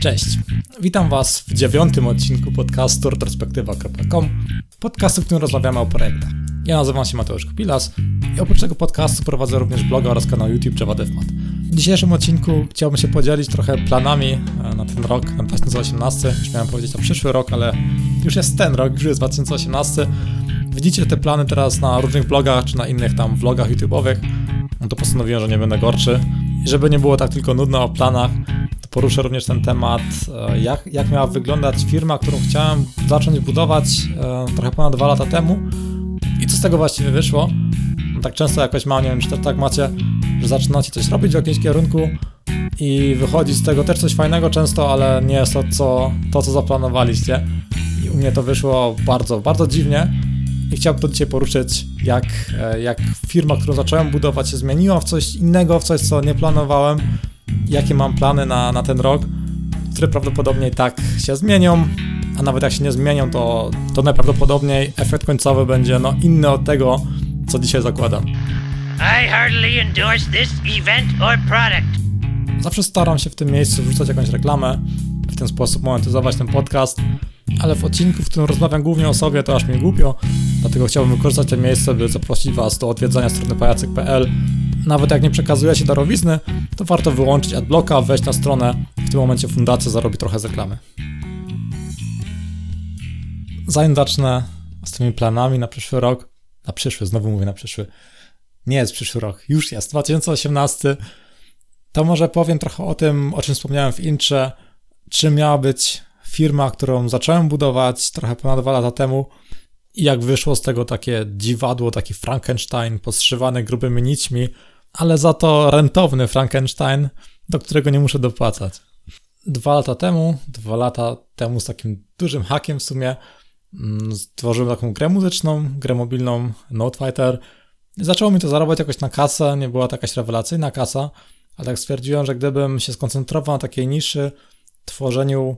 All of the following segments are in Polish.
Cześć, witam Was w dziewiątym odcinku podcastu retrospektywa.com, podcastu, w którym rozmawiamy o projektach. Ja nazywam się Mateusz Kupilas i oprócz tego podcastu prowadzę również bloga oraz kanał YouTube Java DevMat. W dzisiejszym odcinku chciałbym się podzielić trochę planami e, na ten rok, na 2018. Już miałem powiedzieć na przyszły rok, ale już jest ten rok, już jest 2018. Widzicie te plany teraz na różnych blogach, czy na innych tam vlogach YouTube'owych. No to postanowiłem, że nie będę gorszy. I żeby nie było tak tylko nudno o planach, poruszę również ten temat, e, jak, jak miała wyglądać firma, którą chciałem zacząć budować e, trochę ponad dwa lata temu i co z tego właściwie wyszło. No tak często jakoś mam, nie wiem, czy też tak macie, że zaczynacie coś robić w jakimś kierunku i wychodzi z tego też coś fajnego często, ale nie jest to, co, to, co zaplanowaliście. I u mnie to wyszło bardzo, bardzo dziwnie i chciałbym to dzisiaj poruszyć, jak, e, jak firma, którą zacząłem budować, się zmieniła w coś innego, w coś, co nie planowałem, jakie mam plany na, na ten rok, które prawdopodobnie i tak się zmienią, a nawet jak się nie zmienią, to, to najprawdopodobniej efekt końcowy będzie no, inny od tego, co dzisiaj zakładam. I heartily endorse this event or product. Zawsze staram się w tym miejscu wrzucać jakąś reklamę, w ten sposób monetyzować ten podcast, ale w odcinku, w którym rozmawiam głównie o sobie, to aż mi głupio, dlatego chciałbym wykorzystać to miejsce, by zaprosić Was do odwiedzania strony pajacyk.pl. Nawet jak nie przekazujecie darowizny, to warto wyłączyć adblocka, wejść na stronę. W tym momencie fundacja zarobi trochę z reklamy. Zanim zacznę z tymi planami na przyszły rok, na przyszły, znowu mówię na przyszły, nie jest przyszły rok, już jest 2018, to może powiem trochę o tym, o czym wspomniałem w intrze, czym miała być firma, którą zacząłem budować trochę ponad dwa lata temu? I jak wyszło z tego takie dziwadło, taki Frankenstein podszywany grubymi nićmi, ale za to rentowny Frankenstein, do którego nie muszę dopłacać. Dwa lata temu, dwa lata temu z takim dużym hakiem w sumie, mm, stworzyłem taką grę muzyczną, grę mobilną Note Fighter. Zaczęło mi to zarabiać jakoś na kasę, nie była to jakaś rewelacyjna kasa, ale tak stwierdziłem, że gdybym się skoncentrował na takiej niszy, tworzeniu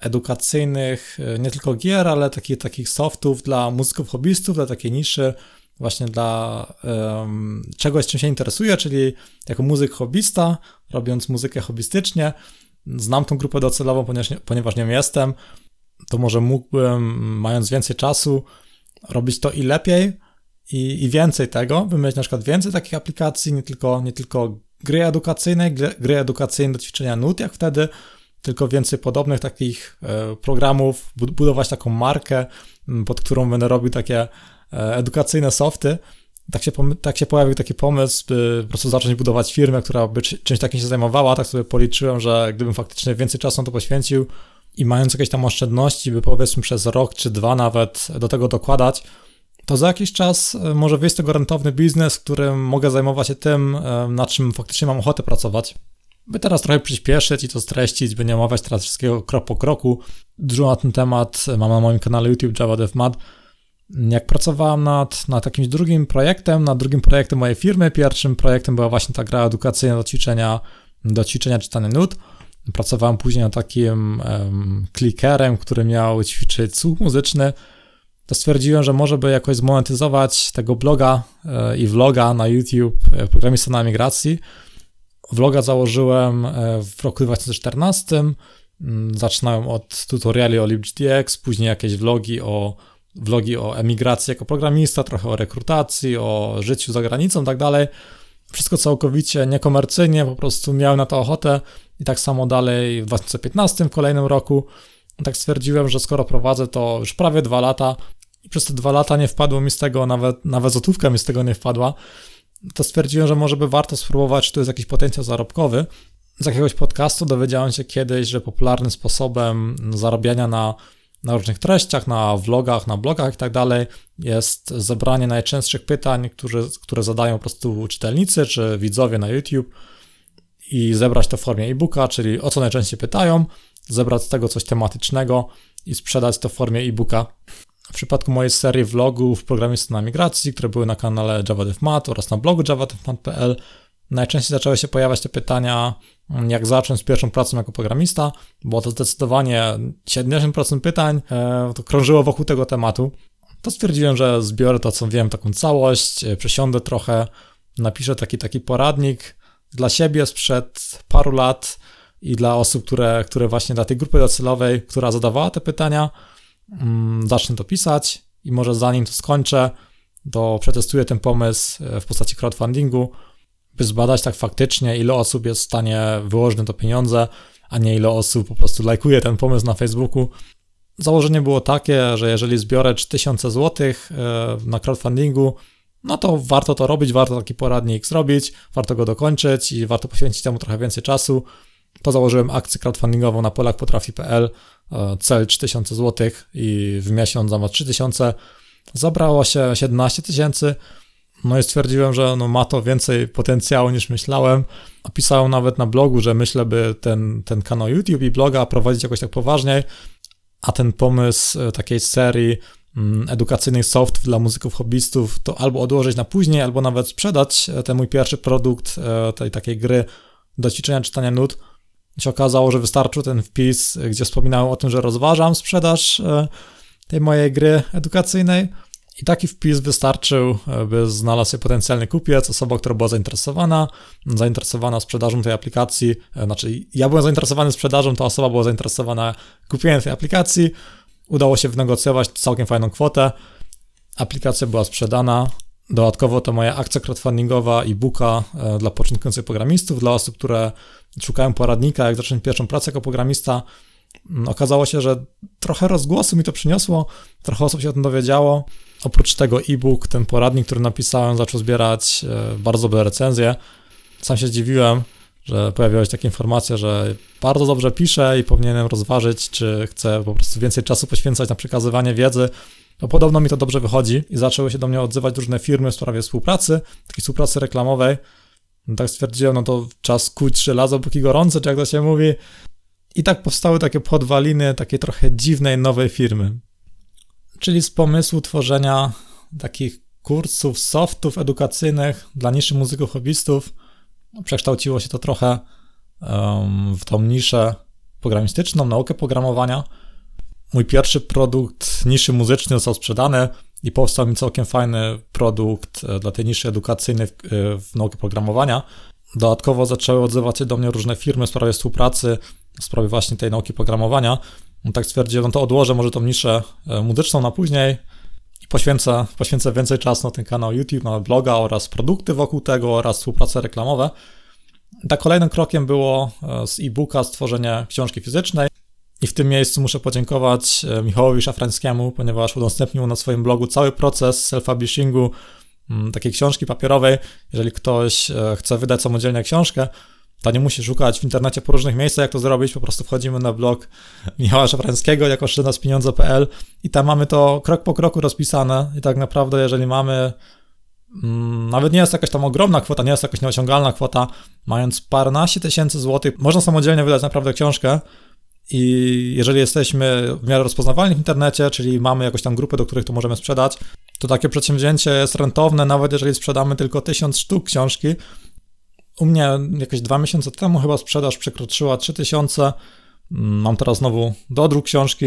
edukacyjnych, e, nie tylko gier, ale takich, takich softów dla muzyków hobbystów, dla takiej niszy, właśnie dla um, czegoś, czym się interesuje, czyli jako muzyk hobbysta, robiąc muzykę hobbystycznie, znam tą grupę docelową, ponieważ, ponieważ nią jestem, to może mógłbym, mając więcej czasu, robić to i lepiej, i, i więcej tego, wymyślić na przykład więcej takich aplikacji, nie tylko, nie tylko gry edukacyjne, gry, edukacyjne do ćwiczenia nut, jak wtedy, tylko więcej podobnych takich e, programów, budować taką markę, pod którą będę robił takie edukacyjne softy. Tak się, tak się pojawił taki pomysł, by po prostu zacząć budować firmę, która by czymś takim się zajmowała. Tak sobie policzyłem, że gdybym faktycznie więcej czasu na to poświęcił i mając jakieś tam oszczędności, by powiedzmy przez rok czy dwa nawet do tego dokładać, to za jakiś czas e, może wyjść z tego rentowny biznes, w którym mogę zajmować się tym, na czym faktycznie mam ochotę pracować. By teraz trochę przyspieszyć i to streścić, by nie omawiać teraz wszystkiego krok po kroku. Dużo na ten temat mam na moim kanale YouTube Java Dev Mad. Jak pracowałem nad, nad jakimś drugim projektem, nad drugim projektem mojej firmy, pierwszym projektem była właśnie ta gra edukacyjna do ćwiczenia, do ćwiczenia czytania nut. Pracowałem później nad takim um, clickerem, który miał ćwiczyć słuch muzyczny. To stwierdziłem, że może by jakoś zmonetyzować tego bloga e, i vloga na YouTube e, programista na migracji Vloga założyłem e, w roku 2014. Mm, zaczynałem od tutoriali o LibGDX, później jakieś vlogi o, vlogi o emigracji jako programista, trochę o rekrutacji, o życiu za granicą i tak. Wszystko całkowicie niekomercyjnie, po prostu miałem na to ochotę i tak samo dalej w 2015, w kolejnym roku. Tak stwierdziłem, że skoro prowadzę to już prawie dwa lata i przez te dwa lata nie wpadło mi z tego, nawet, nawet złotówka mi z tego nie wpadła, to stwierdziłem, że może by warto spróbować, czy tu jest jakiś potencjał zarobkowy. Z jakiegoś podcastu dowiedziałem się kiedyś, że popularnym sposobem zarabiania na, na różnych treściach, na vlogach, na blogach i tak dalej jest zebranie najczęstszych pytań, które, które zadają po prostu czytelnicy czy widzowie na YouTube i zebrać to w formie e-booka, czyli o co najczęściej pytają, zebrać z tego coś tematycznego i sprzedać to w formie e-booka. W przypadku mojej serii vlogów Programisty na migracji, które były na kanale JavaDevMat oraz na blogu javadevmat.pl, najczęściej zaczęły się pojawiać te pytania, jak zacząć pierwszą pracą jako programista, bo to zdecydowanie 70% pytań e, to krążyło wokół tego tematu. To stwierdziłem, że zbiorę to, co wiem, taką całość, e, przesiądę trochę, napiszę taki, taki poradnik dla siebie sprzed paru lat, i dla osób, które, które właśnie dla tej grupy docelowej, która zadawała te pytania, mm, zacznę to pisać i może zanim to skończę, to przetestuję ten pomysł e, w postaci crowdfundingu, by zbadać tak faktycznie, ile osób jest w stanie wyłożyć to pieniądze, a nie ile osób po prostu lajkuje ten pomysł na Facebooku. Założenie było takie, że jeżeli zbiorę 3000 zł e, na crowdfundingu, no to warto to robić, warto taki poradnik zrobić, warto go dokończyć i warto poświęcić temu trochę więcej czasu. To założyłem akcję crowdfundingową na polakpotrafi.pl, e, cel 3000 zł i w miesiąc zamiast 3000 zabrało się 17 tysięcy. No i stwierdziłem, że no ma to więcej potencjału niż myślałem. Opisałem nawet na blogu, że myślę, by ten, ten kanał YouTube i bloga prowadzić jakoś tak poważniej, a ten pomysł e, takiej serii mm, edukacyjnych soft dla muzyków hobbystów to albo odłożyć na później, albo nawet sprzedać e, ten mój pierwszy produkt e, tej takiej gry do ćwiczenia czytania nut. Się okazało, że wystarczył ten wpis, gdzie wspominałem o tym, że rozważam sprzedaż tej mojej gry edukacyjnej. I taki wpis wystarczył, by znalazł się potencjalny kupiec, osoba, która była zainteresowana, zainteresowana sprzedażą tej aplikacji. Znaczy, ja byłem zainteresowany sprzedażą, ta osoba była zainteresowana kupieniem tej aplikacji. Udało się wynegocjować całkiem fajną kwotę. Aplikacja była sprzedana. Dodatkowo to moja akcja crowdfundingowa i booka e, dla początkujących programistów, dla osób, które szukają poradnika, jak zacząć pierwszą pracę jako programista, okazało się, że trochę rozgłosu mi to przyniosło, trochę osób się o tym dowiedziało. Oprócz tego e-book, ten poradnik, który napisałem, zaczął zbierać e, bardzo dobre recenzje. Sam się zdziwiłem, że pojawiły się takie informacje, że bardzo dobrze piszę i powinienem rozważyć, czy chcę po prostu więcej czasu poświęcać na przekazywanie wiedzy. No podobno mi to dobrze wychodzi i zaczęły się do mnie odzywać różne firmy w sprawie współpracy, takiej współpracy reklamowej. No tak stwierdziłem, no to czas kuć żelazo, póki gorące, czy jak to się mówi. I tak powstały takie podwaliny takiej trochę dziwnej nowej firmy. Czyli z pomysłu tworzenia takich kursów, softów edukacyjnych dla niższych muzyków hobbystów przekształciło się to trochę um, w tą niszę programistyczną, naukę programowania. Mój pierwszy produkt niszy muzyczny został sprzedany i powstał mi całkiem fajny produkt e, dla tej niszy edukacyjnej w, e, w programowania. Dodatkowo zaczęły odzywać się do mnie różne firmy w sprawie współpracy w sprawie właśnie tej nauki programowania. No tak stwierdziłem, no to odłożę może tą niszę e, muzyczną na później i poświęcę, poświęcę więcej czasu na ten kanał YouTube, na bloga oraz produkty wokół tego oraz współprace reklamowe. Tak kolejnym krokiem było e, z e-booka stworzenie książki fizycznej. I w tym miejscu muszę podziękować e, Michałowi Szafrańskiemu, ponieważ udostępnił na swoim blogu cały proces self-publishingu mm, takiej książki papierowej. Jeżeli ktoś chce wydać samodzielnie książkę, to nie musi szukać w internecie po różnych miejscach, jak to zrobić, po prostu wchodzimy na blog Michała Szafrańskiego jako pieniądze.pl i tam mamy to krok po kroku rozpisane i tak naprawdę jeżeli mamy mm, nawet nie jest jakaś tam ogromna kwota, nie jest jakaś nieosiągalna kwota, mając paręnaście tysięcy złotych, można samodzielnie wydać naprawdę książkę i jeżeli jesteśmy w miarę rozpoznawalni w internecie, czyli mamy jakąś tam grupę, do których to możemy sprzedać, to takie przedsięwzięcie jest rentowne, nawet jeżeli sprzedamy tylko tysiąc sztuk książki, u mnie jakieś dwa miesiące temu chyba sprzedaż przekroczyła 3000. Mm, mam teraz znowu dodruk książki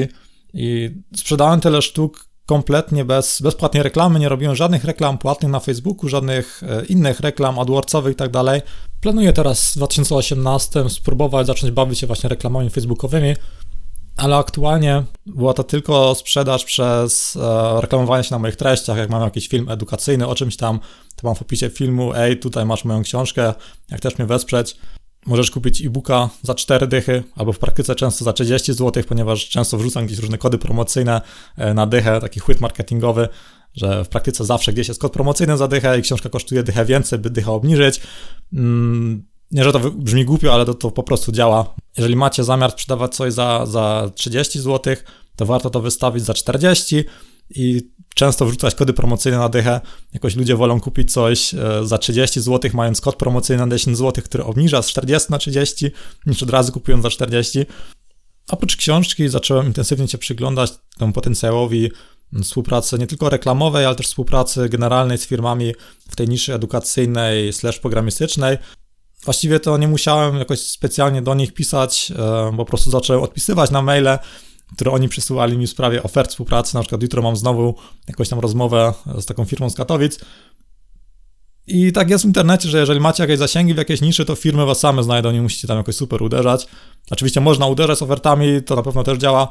i sprzedałem tyle sztuk kompletnie bez, bez płatnej reklamy, nie robiłem żadnych reklam płatnych na Facebooku, żadnych e, innych reklam AdWordsowych i tak dalej. Planuję teraz w 2018 spróbować zacząć bawić się właśnie reklamami facebookowymi, ale aktualnie była to tylko sprzedaż przez e, reklamowanie się na moich treściach. Jak mam jakiś film edukacyjny o czymś tam, to mam w opisie filmu, ej, tutaj masz moją książkę, jak też mnie wesprzeć. Możesz kupić e-booka za 4 dychy, albo w praktyce często za 30 zł, ponieważ często wrzucam gdzieś różne kody promocyjne e, na dychę, taki chwyt marketingowy, że w praktyce zawsze gdzieś jest kod promocyjny za dychę i książka kosztuje dychę więcej, by dychę obniżyć. Mm, nie, że to brzmi głupio, ale to, to po prostu działa. Jeżeli macie zamiar sprzedawać coś za, za 30 zł, to warto to wystawić za 40 i często wrzucać kody promocyjne na dychę. Jakoś ludzie wolą kupić coś e, za 30 zł, mając kod promocyjny na 10 zł, który obniża z 40 na 30, niż od razu kupując za 40. Oprócz książki zacząłem intensywnie się przyglądać temu potencjałowi współpracy nie tylko reklamowej, ale też współpracy generalnej z firmami w tej niszy edukacyjnej slash programistycznej. Właściwie to nie musiałem jakoś specjalnie do nich pisać, e, po prostu zacząłem odpisywać na maile, które oni przysyłali mi w sprawie ofert współpracy. Na przykład jutro mam znowu jakąś tam rozmowę z taką firmą z Katowic. I tak jest w internecie, że jeżeli macie jakieś zasięgi w jakiejś niszy, to firmy was same znajdą, nie musicie tam jakoś super uderzać. Oczywiście można uderzać z ofertami, to na pewno też działa,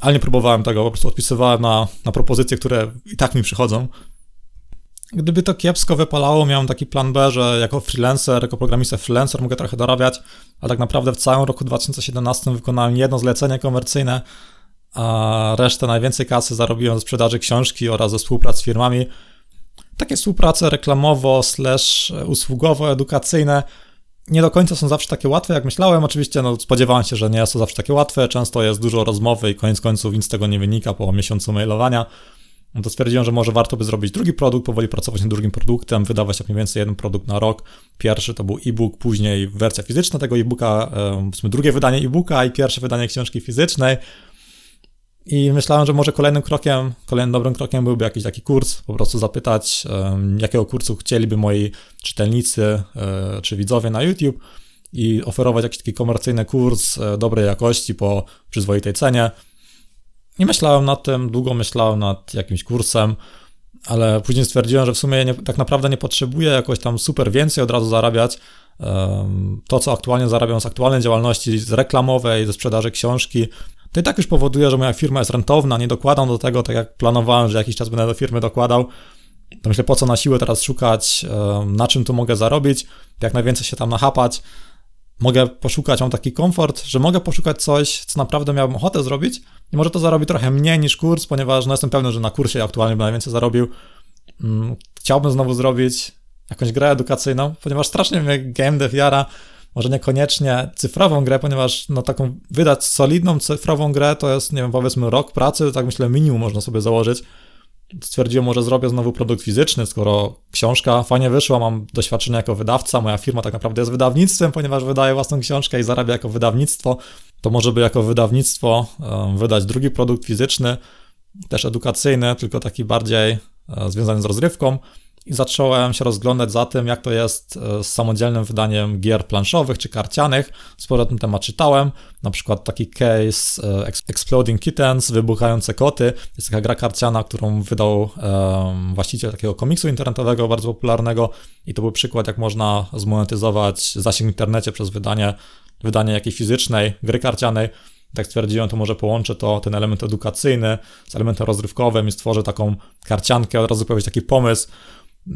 ale nie próbowałem tego, po prostu odpisywałem na, na propozycje, które i tak mi przychodzą. Gdyby to kiepsko wypalało, miałem taki plan B, że jako freelancer, jako programista freelancer mogę trochę dorabiać, a tak naprawdę w całym roku 2017 wykonałem jedno zlecenie komercyjne, a resztę najwięcej kasy zarobiłem ze sprzedaży książki oraz ze współpracy z firmami. Takie współprace reklamowo slash usługowo-edukacyjne nie do końca są zawsze takie łatwe, jak myślałem. Oczywiście no, spodziewałem się, że nie to zawsze takie łatwe. Często jest dużo rozmowy i koniec końców nic z tego nie wynika po miesiącu mailowania. No to stwierdziłem, że może warto by zrobić drugi produkt, powoli pracować nad drugim produktem, wydawać jak mniej więcej jeden produkt na rok. Pierwszy to był e-book, później wersja fizyczna tego e-booka, w sumie drugie wydanie e-booka i pierwsze wydanie książki fizycznej. I myślałem, że może kolejnym krokiem, kolejnym dobrym krokiem byłby jakiś taki kurs, po prostu zapytać, jakiego kursu chcieliby moi czytelnicy e, czy widzowie na YouTube i oferować jakiś taki komercyjny kurs e, dobrej jakości po przyzwoitej cenie. I myślałem nad tym, długo myślałem nad jakimś kursem, ale później stwierdziłem, że w sumie nie, tak naprawdę nie potrzebuję jakoś tam super więcej od razu zarabiać. To, co aktualnie zarabiam z aktualnej działalności, z reklamowej, ze sprzedaży książki, to i tak już powoduje, że moja firma jest rentowna, nie dokładam do tego, tak jak planowałem, że jakiś czas będę do firmy dokładał. To myślę, po co na siłę teraz szukać, na czym tu mogę zarobić, jak najwięcej się tam nachapać. Mogę poszukać, mam taki komfort, że mogę poszukać coś, co naprawdę miałbym ochotę zrobić i może to zarobi trochę mniej niż kurs, ponieważ no jestem pewny, że na kursie aktualnie bym najwięcej zarobił. Mm, chciałbym znowu zrobić jakąś grę edukacyjną, ponieważ strasznie mnie game dev jara, może niekoniecznie cyfrową grę, ponieważ no taką wydać solidną cyfrową grę to jest, nie wiem, powiedzmy rok pracy, tak myślę minimum można sobie założyć. Stwierdziłem, może zrobię znowu produkt fizyczny, skoro książka fajnie wyszła, mam doświadczenie jako wydawca, moja firma tak naprawdę jest wydawnictwem, ponieważ wydaje własną książkę i zarabia jako wydawnictwo, to może by jako wydawnictwo wydać drugi produkt fizyczny, też edukacyjny, tylko taki bardziej e, związany z rozrywką, i zacząłem się rozglądać za tym, jak to jest e, z samodzielnym wydaniem gier planszowych czy karcianych. Sporo o tym temat czytałem, na przykład taki case e, Exploding Kittens, Wybuchające Koty. Jest taka gra karciana, którą wydał um, właściciel takiego komiksu internetowego bardzo popularnego i to był przykład, jak można zmonetyzować zasięg w internecie przez wydanie, wydanie jakiejś fizycznej gry karcianej. Tak stwierdziłem, to może połączę to, ten element edukacyjny z elementem rozrywkowym i stworzę taką karciankę, od razu powiedzieć taki pomysł,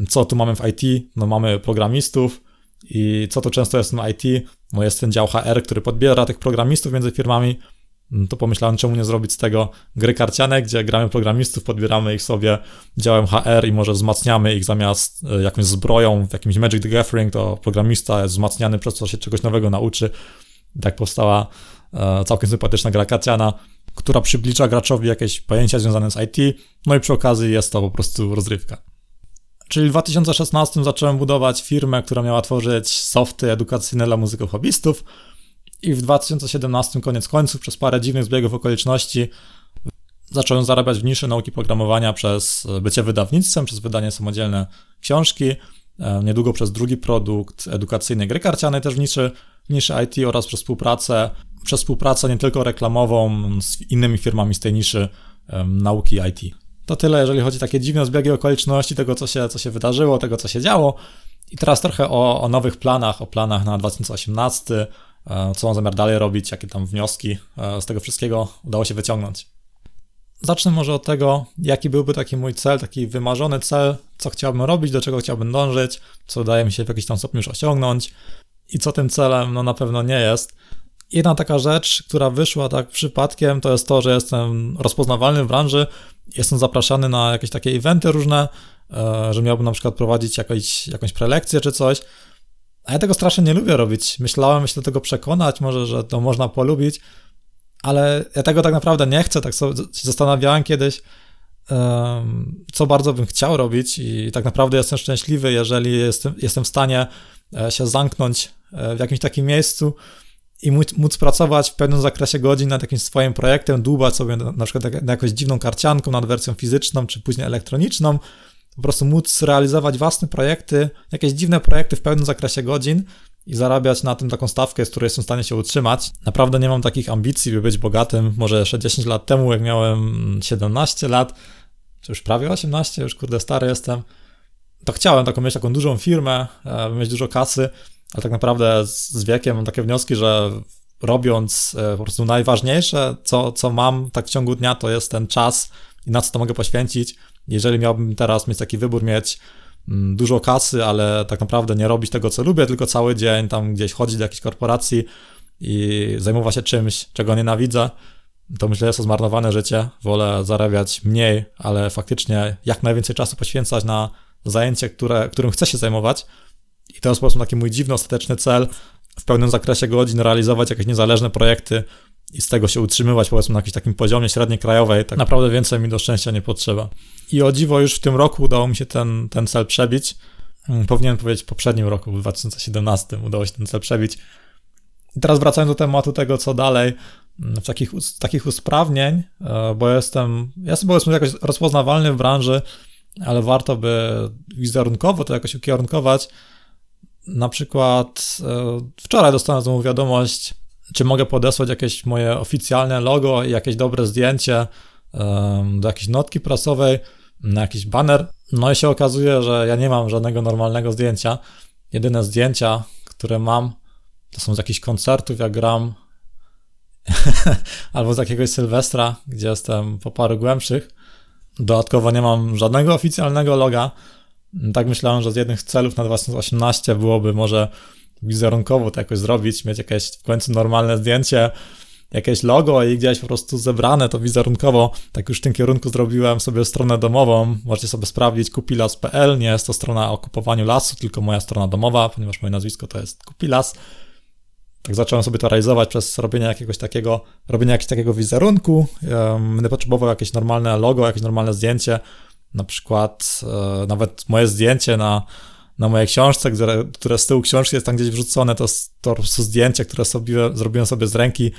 co tu mamy w IT? No mamy programistów i co to często jest w IT? No jest ten dział HR, który podbiera tych programistów między firmami. No to pomyślałem, czemu nie zrobić z tego gry karciane, gdzie gramy programistów, podbieramy ich sobie działem HR i może wzmacniamy ich zamiast e, jakąś zbroją w jakimś Magic the Gathering, to programista jest wzmacniany przez to, się czegoś nowego nauczy. Tak powstała e, całkiem sympatyczna gra karciana, która przybliża graczowi jakieś pojęcia związane z IT, no i przy okazji jest to po prostu rozrywka. Czyli w 2016 zacząłem budować firmę, która miała tworzyć softy edukacyjne dla muzyków hobbystów i w 2017 koniec końców przez parę dziwnych zbiegów okoliczności zacząłem zarabiać w niszy nauki programowania przez bycie wydawnictwem, przez wydanie samodzielne książki, e, niedługo przez drugi produkt edukacyjny gry karcianej też w niszy, w niszy IT oraz przez współpracę, przez współpracę nie tylko reklamową z innymi firmami z tej niszy nauki IT. To tyle, jeżeli chodzi o takie dziwne zbiegi okoliczności tego, co się, co się wydarzyło, tego, co się działo. I teraz trochę o, o nowych planach, o planach na 2018, e, co mam zamiar dalej robić, jakie tam wnioski e, z tego wszystkiego udało się wyciągnąć. Zacznę może od tego, jaki byłby taki mój cel, taki wymarzony cel, co chciałbym robić, do czego chciałbym dążyć, co udaje mi się w jakiś tam stopniu już osiągnąć i co tym celem no na pewno nie jest. Jedna taka rzecz, która wyszła tak przypadkiem, to jest to, że jestem rozpoznawalny w branży, jestem zapraszany na jakieś takie eventy różne, e, że miałbym na przykład prowadzić jakąś, jakąś prelekcję czy coś. A ja tego strasznie nie lubię robić. Myślałem się do tego przekonać, może, że to można polubić, ale ja tego tak naprawdę nie chcę. Tak sobie zastanawiałem kiedyś, co bardzo bym chciał robić, i tak naprawdę jestem szczęśliwy, jeżeli jestem, jestem w stanie e, się zamknąć e, w jakimś takim miejscu i móc, móc, pracować w pewnym zakresie godzin nad jakimś swoim projektem, dłubać sobie na, przykład na jakąś dziwną karcianką, nad wersją fizyczną, czy później elektroniczną, po prostu móc realizować własne projekty, jakieś dziwne projekty w pewnym zakresie godzin i zarabiać na tym taką stawkę, z której jestem w stanie się utrzymać. Naprawdę nie mam takich ambicji, by być bogatym. Może jeszcze 10 lat temu, jak miałem 17 lat, czy już prawie 18, już kurde stary jestem, to chciałem taką mieć taką dużą firmę, e, mieć dużo kasy, ale tak naprawdę z, wiekiem mam takie wnioski, że robiąc e, po prostu najważniejsze, co, co mam tak w ciągu dnia, to jest ten czas i na co to mogę poświęcić. Jeżeli miałbym teraz mieć taki wybór, mieć mm, dużo kasy, ale tak naprawdę nie robić tego, co lubię, tylko cały dzień tam gdzieś chodzić do jakiejś korporacji i zajmować się czymś, czego nienawidzę, to myślę, że jest to zmarnowane życie. Wolę zarabiać mniej, ale faktycznie jak najwięcej czasu poświęcać na zajęcie, które, którym chcę się zajmować. I jest po prostu taki mój dziwny, ostateczny cel, w pełnym zakresie godzin realizować jakieś niezależne projekty i z tego się utrzymywać powiedzmy na jakimś takim poziomie średniej krajowej, tak naprawdę więcej mi do szczęścia nie potrzeba. I o dziwo już w tym roku udało mi się ten, ten cel przebić. Mm, powinienem powiedzieć w poprzednim roku, w 2017 udało się ten cel przebić. I teraz wracając do tematu tego, co dalej, mm, w takich, takich usprawnień, e, bo jestem, ja jestem powiedzmy jakoś rozpoznawalny w branży, ale warto by wizerunkowo to jakoś ukierunkować. Na przykład e, wczoraj dostałem znowu wiadomość, czy mogę podesłać jakieś moje oficjalne logo i jakieś dobre zdjęcie do jakiejś notki prasowej, na jakiś banner. No i się okazuje, że ja nie mam żadnego normalnego zdjęcia. Jedyne zdjęcia, które mam, to są z jakichś koncertów, jak gram, albo z jakiegoś Sylwestra, gdzie jestem po paru głębszych. Dodatkowo nie mam żadnego oficjalnego loga. Tak myślałem, że z jednych celów na 2018 byłoby może wizerunkowo to jakoś zrobić, mieć jakieś w końcu normalne zdjęcie, jakieś logo i gdzieś po prostu zebrane to wizerunkowo. Tak już w tym kierunku zrobiłem sobie stronę domową. Możecie sobie sprawdzić kupilas.pl. Nie jest to strona o kupowaniu lasu, tylko moja strona domowa, ponieważ moje nazwisko to jest Kupilas. Tak zacząłem sobie to realizować przez robienie jakiegoś takiego, robienie jakiegoś takiego wizerunku. Będę potrzebował jakieś normalne logo, jakieś normalne zdjęcie. Na przykład e, nawet moje zdjęcie na na mojej książce, które, które z tyłu książki jest tam gdzieś wrzucone, to, to prostu zdjęcie, które sobie, zrobiłem sobie z ręki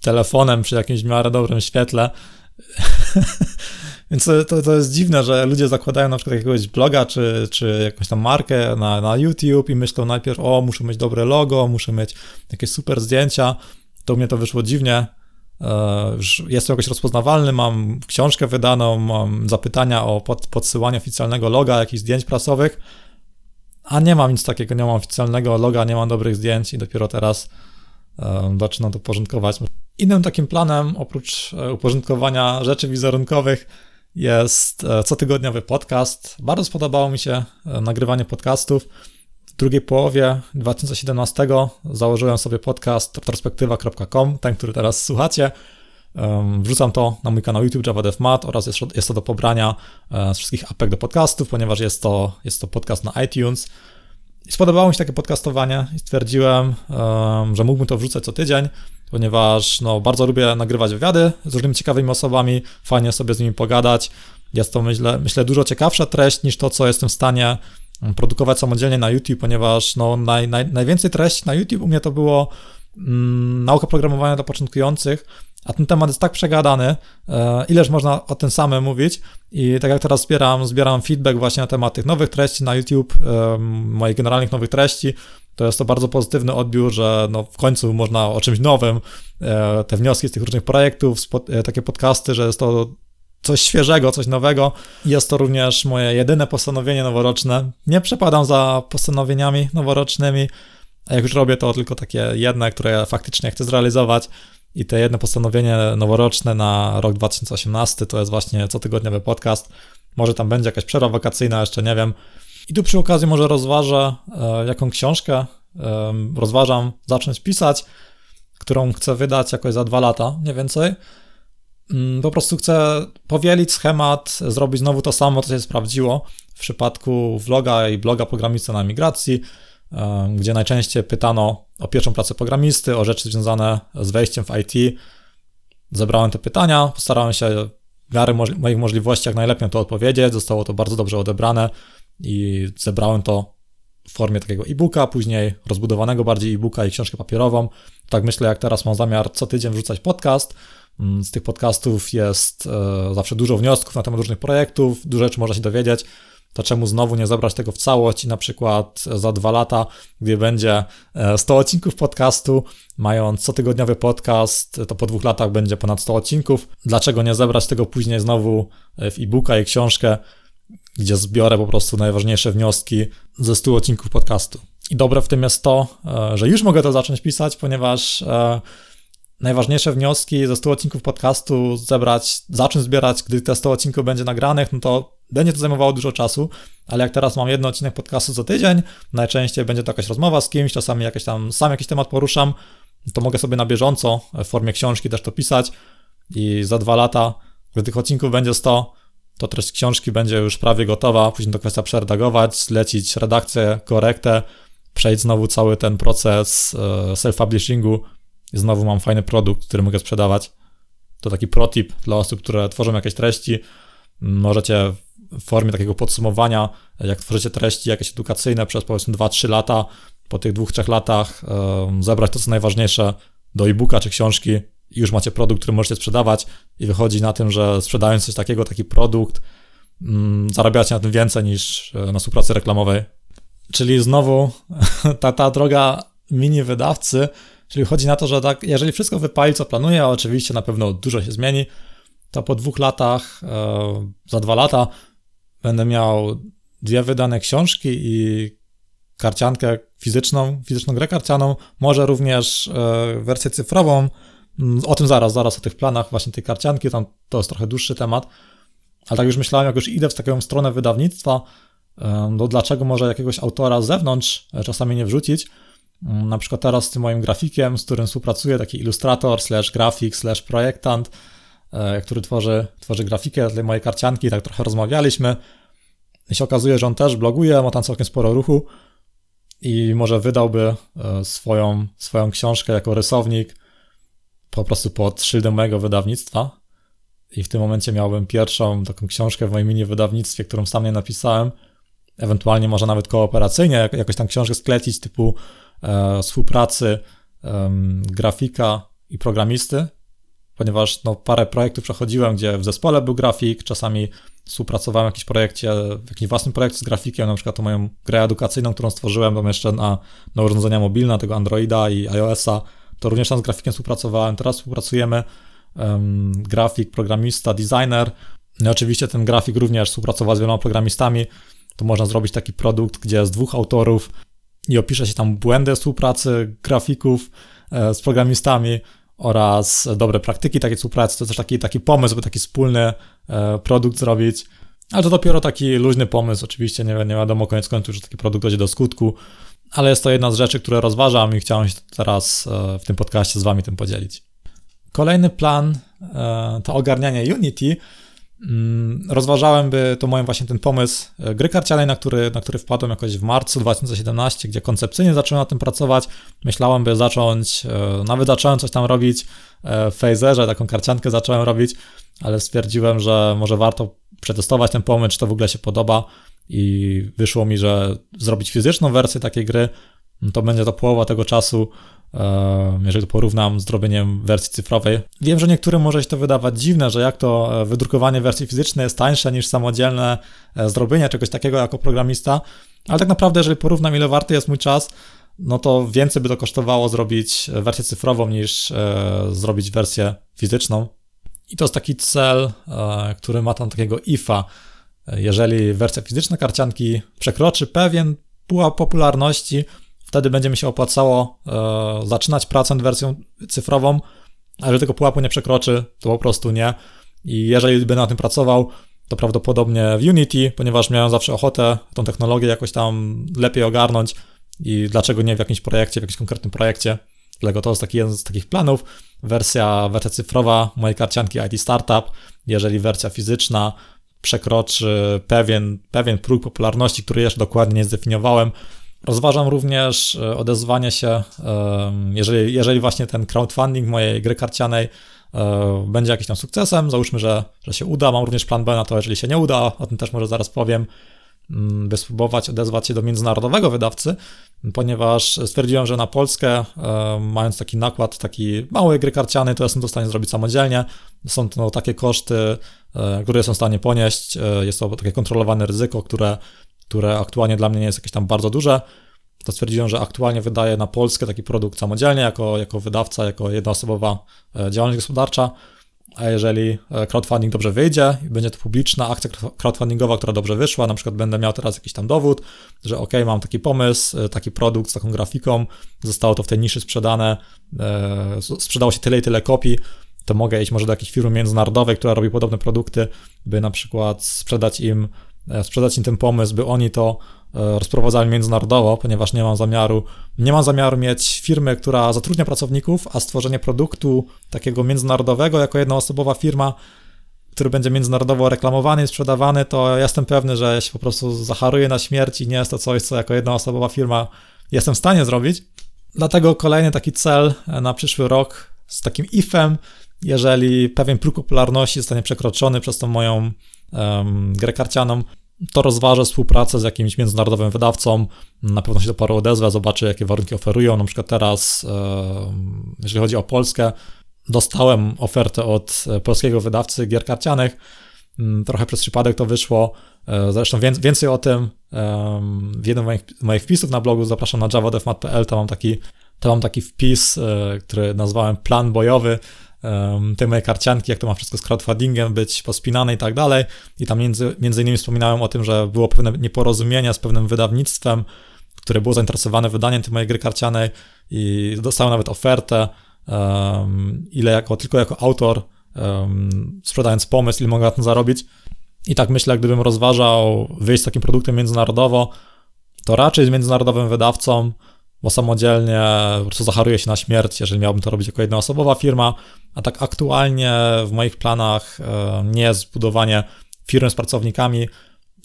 telefonem przy jakimś miarę dobrym świetle. Więc to, to jest dziwne, że ludzie zakładają na przykład jakiegoś bloga czy, czy jakąś tam markę na, na YouTube i myślą najpierw, o, muszę mieć dobre logo, muszę mieć jakieś super zdjęcia. To u mnie to wyszło dziwnie. E, jestem jakoś rozpoznawalny, mam książkę wydaną, mam zapytania o pod, podsyłanie oficjalnego loga, jakichś zdjęć prasowych a nie mam nic takiego, nie mam oficjalnego loga, nie mam dobrych zdjęć i dopiero teraz um, zaczynam to porządkować. Innym takim planem, oprócz e, uporządkowania rzeczy wizerunkowych, jest e, cotygodniowy podcast. Bardzo spodobało mi się e, nagrywanie podcastów. W drugiej połowie 2017 założyłem sobie podcast retrospektywa.com, ten, który teraz słuchacie. Wrzucam to na mój kanał YouTube Java Mat oraz jest, jest to do pobrania e, z wszystkich apek do podcastów, ponieważ jest to, jest to podcast na iTunes. I spodobało mi się takie podcastowanie i stwierdziłem, że mógłbym to wrzucać co tydzień, ponieważ no, bardzo lubię nagrywać wywiady z różnymi ciekawymi osobami, fajnie sobie z nimi pogadać. Jest to, myślę, myślę dużo ciekawsza treść niż to, co jestem w stanie produkować samodzielnie na YouTube, ponieważ no, naj, naj, najwięcej treści na YouTube u mnie to było mm, nauka programowania dla początkujących, a ten temat jest tak przegadany, e, ileż można o tym samym mówić. I tak jak teraz zbieram, zbieram feedback właśnie na temat tych nowych treści na YouTube, moich generalnych nowych treści, to jest to bardzo pozytywny odbiór, że no w końcu można o czymś nowym, e, te wnioski z tych różnych projektów, e, takie podcasty, że jest to coś świeżego, coś nowego. Jest to również moje jedyne postanowienie noworoczne. Nie przepadam za postanowieniami noworocznymi, a jak już robię, to tylko takie jedne, które faktycznie chcę zrealizować. I te jedno postanowienie noworoczne na rok 2018 to jest właśnie cotygodniowy podcast. Może tam będzie jakaś przerwa wakacyjna, jeszcze nie wiem. I tu przy okazji może rozważę, e, jaką książkę rozważam zacząć pisać, którą chcę wydać jakoś za dwa lata, nie więcej. Mm, po prostu chcę powielić schemat, zrobić znowu to samo, co się sprawdziło w przypadku vloga i bloga programista na migracji gdzie najczęściej pytano o pierwszą pracę programisty, o rzeczy związane z wejściem w IT. Zebrałem te pytania, postarałem się w miarę moich możliwości jak najlepiej na to odpowiedzieć. Zostało to bardzo dobrze odebrane i zebrałem to w formie takiego e-booka, później rozbudowanego bardziej e-booka i książkę papierową. Tak myślę, jak teraz mam zamiar co tydzień wrzucać podcast. Mm, z tych podcastów jest e, zawsze dużo wniosków na temat różnych projektów, dużo rzeczy można się dowiedzieć to czemu znowu nie zabrać tego w całość i na przykład za dwa lata, gdy będzie 100 e, odcinków podcastu, mając cotygodniowy podcast, to po dwóch latach będzie ponad 100 odcinków. Dlaczego nie zebrać tego później znowu w e-booka i książkę, gdzie zbiorę po prostu najważniejsze wnioski ze 100 odcinków podcastu. I dobre w tym jest to, e, że już mogę to zacząć pisać, ponieważ e, najważniejsze wnioski ze 100 odcinków podcastu zebrać, zacząć zbierać, gdy te 100 odcinków będzie nagranych, no to będzie to zajmowało dużo czasu, ale jak teraz mam jeden odcinek podcastu co tydzień, najczęściej będzie to jakaś rozmowa z kimś, czasami jakieś tam, sam jakiś temat poruszam, to mogę sobie na bieżąco w formie książki też to pisać i za dwa lata, gdy tych odcinków będzie 100, to treść książki będzie już prawie gotowa, później to kwestia przeredagować, zlecić redakcję, korektę, przejść znowu cały ten proces e, self-publishingu i znowu mam fajny produkt, który mogę sprzedawać. To taki protip dla osób, które tworzą jakieś treści. Możecie w formie takiego podsumowania, jak tworzycie treści jakieś edukacyjne przez powiedzmy 2-3 lata, po tych dwóch, trzech latach zebrać to, co najważniejsze do e-booka czy książki i już macie produkt, który możecie sprzedawać i wychodzi na tym, że sprzedając coś takiego, taki produkt, mm, zarabiacie na tym więcej niż e, na współpracy reklamowej. Czyli znowu ta, ta droga mini wydawcy, czyli chodzi na to, że tak, jeżeli wszystko wypali, co planuję, a oczywiście na pewno dużo się zmieni, to po dwóch latach, e, za dwa lata będę miał dwie wydane książki i karciankę fizyczną, fizyczną grę karcianą, może również e, wersję cyfrową. Mm, o tym zaraz, zaraz o tych planach właśnie tej karcianki, tam to jest trochę dłuższy temat. Ale tak już myślałem, jak już idę w taką stronę wydawnictwa, no dlaczego może jakiegoś autora z zewnątrz e, czasami nie wrzucić. Mm, na przykład teraz z tym moim grafikiem, z którym współpracuję, taki ilustrator, slash grafik, slash projektant, e, który tworzy, tworzy grafikę dla mojej karcianki, tak trochę rozmawialiśmy. I się okazuje, że on też bloguje, ma tam całkiem sporo ruchu i może wydałby e, swoją, swoją książkę jako rysownik po prostu pod szyldem mojego wydawnictwa. I w tym momencie miałbym pierwszą taką książkę w moim mini wydawnictwie, którą sam nie napisałem. Ewentualnie może nawet kooperacyjnie jakoś tam książkę sklecić typu e, współpracy e, grafika i programisty, ponieważ no, parę projektów przechodziłem, gdzie w zespole był grafik, czasami współpracowałem w jakimś projekcie, w jakimś własnym projekcie z grafikiem, na przykład to moją grę edukacyjną, którą stworzyłem tam jeszcze na, na urządzenia mobilne, tego Androida i iOS-a, to również tam z grafikiem współpracowałem. Teraz współpracujemy um, grafik, programista, designer. No oczywiście ten grafik również współpracował z wieloma programistami. To można zrobić taki produkt, gdzie z dwóch autorów i opisze się tam błędy współpracy grafików e, z programistami oraz dobre praktyki takiej współpracy. To też taki, taki pomysł, by taki wspólny e, produkt zrobić. Ale to dopiero taki luźny pomysł, oczywiście nie, nie wiadomo koniec końców, że taki produkt dojdzie do skutku, ale jest to jedna z rzeczy, które rozważam i chciałem się teraz e, w tym podcaście z wami tym podzielić. Kolejny plan e, to ogarnianie Unity. Mm, rozważałem by to moim właśnie ten pomysł e, gry karcianej, na który, na który wpadłem jakoś w marcu 2017, gdzie koncepcyjnie zacząłem na tym pracować. Myślałem, by zacząć, nawet zacząłem coś tam robić w Phaserze, taką karciankę zacząłem robić, ale stwierdziłem, że może warto przetestować ten pomysł, czy to w ogóle się podoba i wyszło mi, że zrobić fizyczną wersję takiej gry, no to będzie to połowa tego czasu, e, jeżeli to porównam z zrobieniem wersji cyfrowej. Wiem, że niektórym może się to wydawać dziwne, że jak to e, wydrukowanie wersji fizycznej jest tańsze niż samodzielne e, zrobienie czegoś takiego jako programista, ale tak naprawdę, jeżeli porównam, ile warty jest mój czas, no to więcej by to kosztowało zrobić wersję cyfrową niż zrobić wersję fizyczną. I to jest taki cel, który ma tam takiego IFA, jeżeli wersja fizyczna karcianki przekroczy pewien pułap popularności, wtedy będzie mi się opłacało e, zaczynać pracę nad wersją cyfrową, a jeżeli tego pułapu nie przekroczy, to po prostu nie. I jeżeli będę na tym pracował, to prawdopodobnie w Unity, ponieważ miałem zawsze ochotę tą technologię jakoś tam lepiej ogarnąć i dlaczego nie w jakimś projekcie, w jakimś konkretnym projekcie. Dlatego to jest taki jeden z takich planów. Wersja, wersja cyfrowa mojej karcianki IT Startup, jeżeli wersja fizyczna przekroczy pewien, pewien próg popularności, który jeszcze dokładnie nie zdefiniowałem. Rozważam również e, odezwanie się, jeżeli, jeżeli właśnie ten crowdfunding mojej gry karcianej e, będzie jakimś tam sukcesem, załóżmy, że, że się uda, mam również plan B na to, jeżeli się nie uda, o tym też może zaraz powiem, by spróbować odezwać się do międzynarodowego wydawcy, ponieważ stwierdziłem, że na Polskę, e, mając taki nakład, taki mały gry karciany, to jestem w stanie zrobić samodzielnie. Są to takie koszty, e, które jestem w stanie ponieść. E, jest to takie kontrolowane ryzyko, które, które aktualnie dla mnie nie jest jakieś tam bardzo duże. To stwierdziłem, że aktualnie wydaję na Polskę taki produkt samodzielnie, jako, jako wydawca, jako jednoosobowa działalność gospodarcza. A jeżeli e, crowdfunding dobrze wyjdzie i będzie to publiczna akcja crowdfundingowa, która dobrze wyszła, na przykład będę miał teraz jakiś tam dowód, że ok, mam taki pomysł, e, taki produkt z taką grafiką, zostało to w tej niszy sprzedane, e, sprzedało się tyle i tyle kopii, to mogę iść może do jakiejś firmy międzynarodowej, która robi podobne produkty, by na przykład sprzedać im, sprzedać im ten pomysł, by oni to rozprowadzali międzynarodowo, ponieważ nie mam zamiaru, nie mam zamiaru mieć firmy, która zatrudnia pracowników, a stworzenie produktu takiego międzynarodowego jako jednoosobowa firma, który będzie międzynarodowo reklamowany i sprzedawany, to jestem pewny, że się po prostu zacharuję na śmierć i nie jest to coś, co jako jednoosobowa firma jestem w stanie zrobić. Dlatego kolejny taki cel na przyszły rok z takim ifem, jeżeli pewien próg popularności zostanie przekroczony przez tą moją um, grę karcianą, to rozważę współpracę z jakimś międzynarodowym wydawcą. Na pewno się do paru odezwę, zobaczę, jakie warunki oferują. Na przykład teraz, jeżeli chodzi o Polskę, dostałem ofertę od e, polskiego wydawcy gier karcianych. Mm, trochę przez przypadek to wyszło. E, zresztą więcej o tym w jednym z moich, moich wpisów na blogu zapraszam na javadevmat.pl. Tam mam taki, tam mam taki wpis, e, który nazwałem plan bojowy te moje karcianki, jak to ma wszystko z crowdfundingiem być pospinane i tak dalej. I tam między, między innymi wspominałem o tym, że było pewne nieporozumienia z pewnym wydawnictwem, które było zainteresowane wydaniem tej mojej gry karcianej i dostałem nawet ofertę, um, ile jako, tylko jako autor, um, sprzedając pomysł, ile mogę na tym zarobić. I tak myślę, gdybym rozważał wyjść z takim produktem międzynarodowo, to raczej z międzynarodowym wydawcą, bo samodzielnie po prostu zacharuję się na śmierć, jeżeli miałbym to robić jako jednoosobowa firma, a tak aktualnie w moich planach e, nie jest budowanie firmy z pracownikami,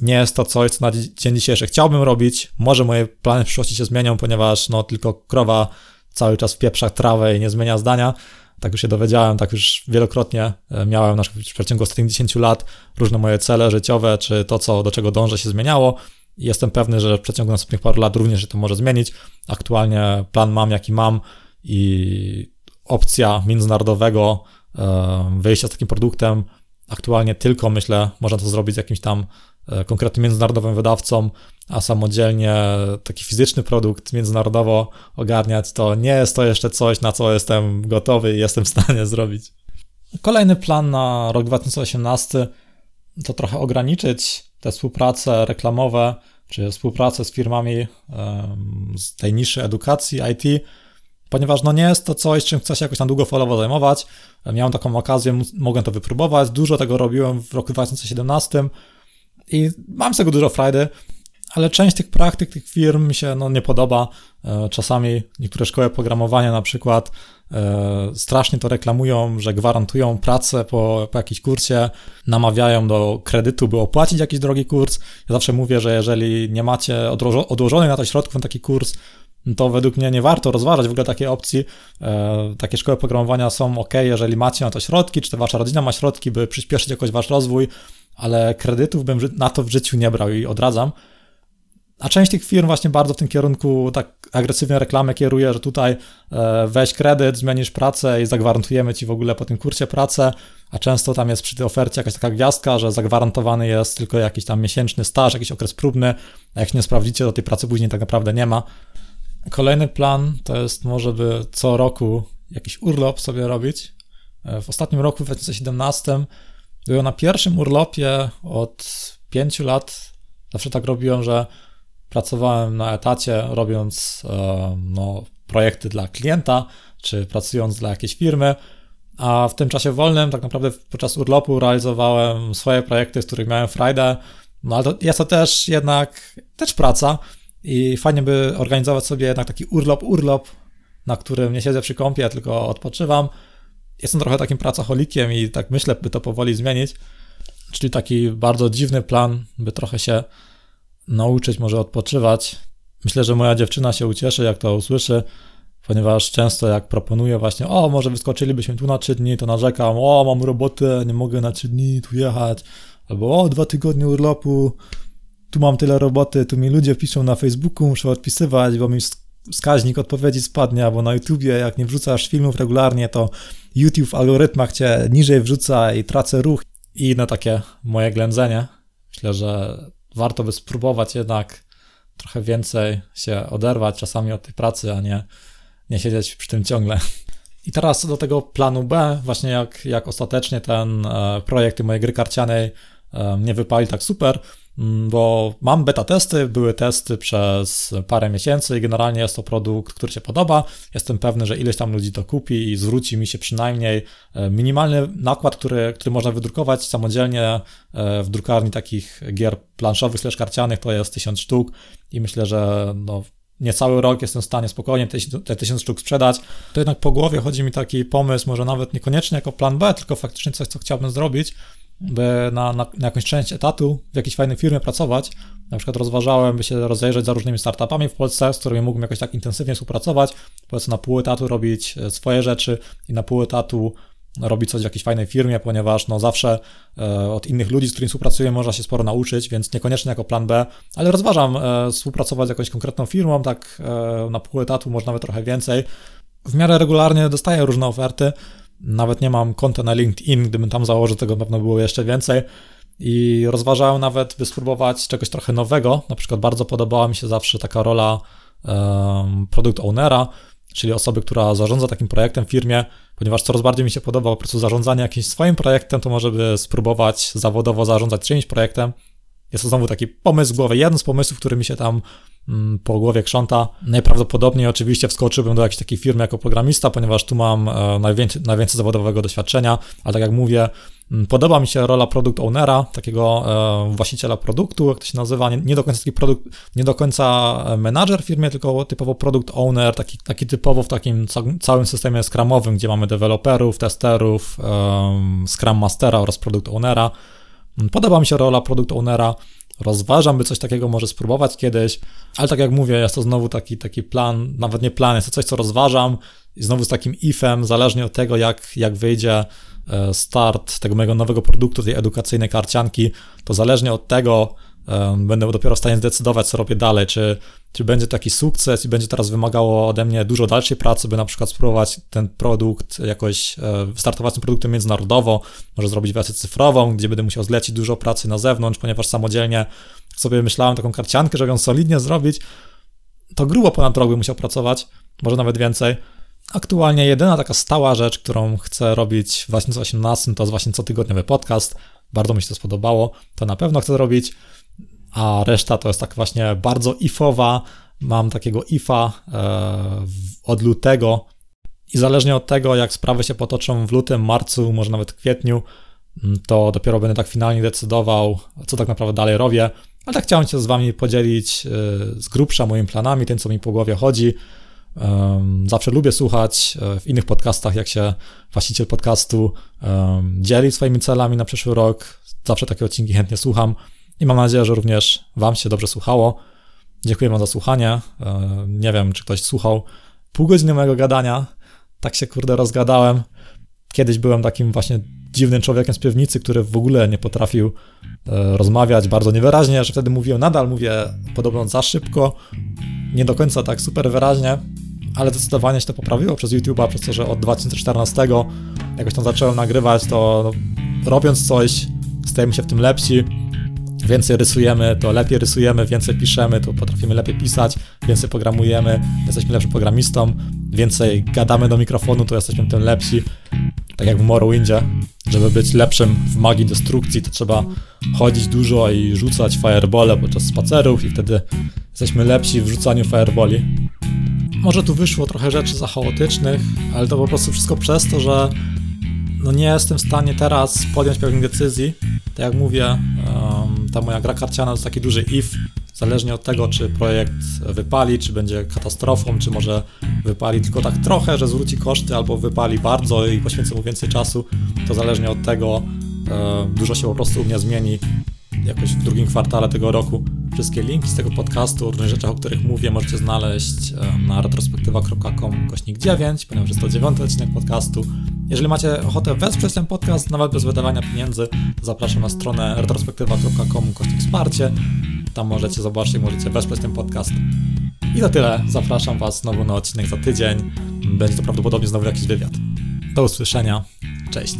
nie jest to coś, co na dzień dzisiejszy chciałbym robić. Może moje plany w przyszłości się zmienią, ponieważ no tylko krowa cały czas wpieprza trawę i nie zmienia zdania. Tak już się dowiedziałem, tak już wielokrotnie e, miałem na przeciągu ostatnich 10 lat różne moje cele życiowe, czy to, co, do czego dążę, się zmieniało. Jestem pewny, że w przeciągu następnych paru lat również się to może zmienić. Aktualnie plan mam, jaki mam i opcja międzynarodowego e, wyjścia z takim produktem aktualnie tylko, myślę, można to zrobić z jakimś tam e, konkretnym międzynarodowym wydawcą, a samodzielnie taki fizyczny produkt międzynarodowo ogarniać, to nie jest to jeszcze coś, na co jestem gotowy i jestem w stanie zrobić. Kolejny plan na rok 2018 to trochę ograniczyć te współprace reklamowe, czy współpracę z firmami z tej niszy edukacji IT, ponieważ no nie jest to coś, czym chcę się jakoś tam długofalowo zajmować. Miałem taką okazję, mogłem to wypróbować, dużo tego robiłem w roku 2017 i mam z tego dużo frajdy, ale część tych praktyk, tych firm mi się no, nie podoba. E, czasami niektóre szkoły programowania na przykład e, strasznie to reklamują, że gwarantują pracę po, po jakimś kursie, namawiają do kredytu, by opłacić jakiś drogi kurs. Ja zawsze mówię, że jeżeli nie macie odłożonych na to środków na taki kurs, to według mnie nie warto rozważać w ogóle takiej opcji. E, takie szkoły programowania są ok, jeżeli macie na to środki, czy wasza rodzina ma środki, by przyspieszyć jakoś wasz rozwój, ale kredytów bym na to w życiu nie brał i odradzam. A część tych firm właśnie bardzo w tym kierunku tak agresywnie reklamę kieruje, że tutaj e, weź kredyt, zmienisz pracę i zagwarantujemy ci w ogóle po tym kursie pracę, a często tam jest przy tej ofercie jakaś taka gwiazdka, że zagwarantowany jest tylko jakiś tam miesięczny staż, jakiś okres próbny, a jak nie sprawdzicie, to tej pracy później tak naprawdę nie ma. Kolejny plan to jest może by co roku jakiś urlop sobie robić. E, w ostatnim roku, w 2017, byłem na pierwszym urlopie od pięciu lat. Zawsze tak robiłem, że pracowałem na etacie, robiąc e, no, projekty dla klienta, czy pracując dla jakiejś firmy, a w tym czasie wolnym, tak naprawdę podczas urlopu realizowałem swoje projekty, z których miałem frajdę, no ale to jest to też jednak też praca, i fajnie by organizować sobie jednak taki urlop, urlop, na którym nie siedzę przy kąpie, tylko odpoczywam. Jestem trochę takim pracocholikiem i tak myślę, by to powoli zmienić. Czyli taki bardzo dziwny plan, by trochę się nauczyć może odpoczywać. Myślę, że moja dziewczyna się ucieszy, jak to usłyszy, ponieważ często jak proponuję właśnie, o, może wyskoczylibyśmy tu na 3 dni, to narzekam, o, mam robotę, nie mogę na 3 dni tu jechać, albo o, dwa tygodnie urlopu, tu mam tyle roboty, tu mi ludzie piszą na Facebooku, muszę odpisywać, bo mi wskaźnik odpowiedzi spadnie, albo na YouTubie, jak nie wrzucasz filmów regularnie, to YouTube w algorytmach cię niżej wrzuca i tracę ruch i na takie moje ględzenie. Myślę, że warto by spróbować jednak trochę więcej się oderwać czasami od tej pracy, a nie, nie siedzieć przy tym ciągle. I teraz do tego planu B, właśnie jak, jak ostatecznie ten e, projekt mojej gry karcianej e, nie wypali tak super, bo mam beta testy, były testy przez parę miesięcy i generalnie jest to produkt, który się podoba. Jestem pewny, że ileś tam ludzi to kupi i zwróci mi się przynajmniej e, minimalny nakład, który, który można wydrukować samodzielnie w drukarni takich gier planszowych, slash karcianych, to jest 1000 sztuk i myślę, że no, niecały rok jestem w stanie spokojnie te, te tysiąc sztuk sprzedać, to jednak po głowie chodzi mi taki pomysł, może nawet niekoniecznie jako plan B, tylko faktycznie coś, co chciałbym zrobić, by na, na, na jakąś część etatu w jakiejś fajnej firmie pracować. Na przykład rozważałem, by się rozejrzeć za różnymi startupami w Polsce, z którymi mógłbym jakoś tak intensywnie współpracować, powiedzmy na pół etatu robić e, swoje rzeczy i na pół etatu robić coś w jakiejś fajnej firmie, ponieważ no zawsze e, od innych ludzi, z którymi współpracuję, można się sporo nauczyć, więc niekoniecznie jako plan B, ale rozważam e, współpracować z jakąś konkretną firmą, tak e, na pół etatu, może nawet trochę więcej. W miarę regularnie dostaję różne oferty, nawet nie mam konta na LinkedIn, gdybym tam założył, tego na pewno było jeszcze więcej. I rozważałem nawet, by spróbować czegoś trochę nowego. Na przykład bardzo podobała mi się zawsze taka rola um, product ownera, czyli osoby, która zarządza takim projektem w firmie, ponieważ coraz bardziej mi się podoba po prostu zarządzanie jakimś swoim projektem, to może by spróbować zawodowo zarządzać czyimś projektem. Jest to znowu taki pomysł w głowie, jeden z pomysłów, który mi się tam mm, po głowie krząta. Najprawdopodobniej oczywiście wskoczyłbym do jakiejś takiej firmy jako programista, ponieważ tu mam e, najwięcej, najwięcej zawodowego doświadczenia, ale tak jak mówię, Mm, podoba mi się rola product ownera, takiego e, właściciela produktu, jak to się nazywa, nie, nie, do końca taki produkt, nie do końca menadżer w firmie, tylko typowo product owner, taki, taki typowo w takim całym systemie scrumowym, gdzie mamy deweloperów, testerów, scrum mastera oraz product ownera. Podoba mi się rola product ownera, rozważam, by coś takiego może spróbować kiedyś, ale tak jak mówię, jest to znowu taki, taki plan, nawet nie plan, jest to coś, co rozważam. I znowu z takim ifem, zależnie od tego, jak, jak wyjdzie E, start tego mojego nowego produktu, tej edukacyjnej karcianki, to zależnie od tego e, będę dopiero w stanie zdecydować, co robię dalej, czy, czy będzie taki sukces i będzie teraz wymagało ode mnie dużo dalszej pracy, by na przykład spróbować ten produkt jakoś, e, startować tym produktem międzynarodowo, może zrobić wersję cyfrową, gdzie będę musiał zlecić dużo pracy na zewnątrz, ponieważ samodzielnie sobie myślałem taką karciankę, żeby ją solidnie zrobić, to grubo ponad rok bym musiał pracować, może nawet więcej, Aktualnie jedyna taka stała rzecz, którą chcę robić w 2018, to jest właśnie cotygodniowy podcast. Bardzo mi się to spodobało, to na pewno chcę robić, a reszta to jest tak właśnie bardzo ifowa. Mam takiego ifa e, od lutego i zależnie od tego, jak sprawy się potoczą w lutym, marcu, może nawet kwietniu, mm, to dopiero będę tak finalnie decydował, co tak naprawdę dalej robię. Ale tak chciałem się z Wami podzielić e, z grubsza moimi planami, tym, co mi po głowie chodzi. Zawsze lubię słuchać e, w innych podcastach, jak się właściciel podcastu dzieli swoimi celami na przyszły rok. Zawsze takie odcinki chętnie słucham i mam nadzieję, że również Wam się dobrze słuchało. Dziękuję Wam za słuchanie. E, nie wiem, czy ktoś słuchał pół godziny mojego gadania. Tak się kurde rozgadałem. Kiedyś byłem takim właśnie dziwnym człowiekiem z piwnicy, który w ogóle nie potrafił e, rozmawiać bardzo niewyraźnie, że wtedy mówiłem, nadal mówię podobno za szybko, nie do końca tak super wyraźnie, ale zdecydowanie się to poprawiło przez YouTube'a, przez to, że od 2014 jakoś tam zacząłem nagrywać, to robiąc coś, stajemy się w tym lepsi, więcej rysujemy, to lepiej rysujemy, więcej piszemy, to potrafimy lepiej pisać, więcej programujemy, jesteśmy lepszym programistą, więcej gadamy do mikrofonu, to jesteśmy tym lepsi. Tak jak w Morrowindzie, żeby być lepszym w magii destrukcji, to trzeba chodzić dużo i rzucać firebole podczas spacerów i wtedy jesteśmy lepsi w rzucaniu fireboli. Może tu wyszło trochę rzeczy za chaotycznych, ale to po prostu wszystko przez to, że no nie jestem w stanie teraz podjąć pewnych decyzji. Tak jak mówię, ta moja gra karciana to jest taki duży if, zależnie od tego, czy projekt wypali, czy będzie katastrofą, czy może wypali tylko tak trochę, że zwróci koszty, albo wypali bardzo i poświęcę mu więcej czasu, to zależnie od tego dużo się po prostu u mnie zmieni jakoś w drugim kwartale tego roku. Wszystkie linki z tego podcastu, o różnych rzeczach, o których mówię, możecie znaleźć na retrospektywa.com kośnik 9, ponieważ jest to dziewiąty odcinek podcastu. Jeżeli macie ochotę wesprzeć ten podcast, nawet bez wydawania pieniędzy, zapraszam na stronę retrospektywa.com kośnik wsparcie. Tam możecie zobaczyć, możecie wesprzeć ten podcast. I to tyle. Zapraszam Was znowu na odcinek za tydzień. Będzie to prawdopodobnie znowu jakiś wywiad. Do usłyszenia. Cześć.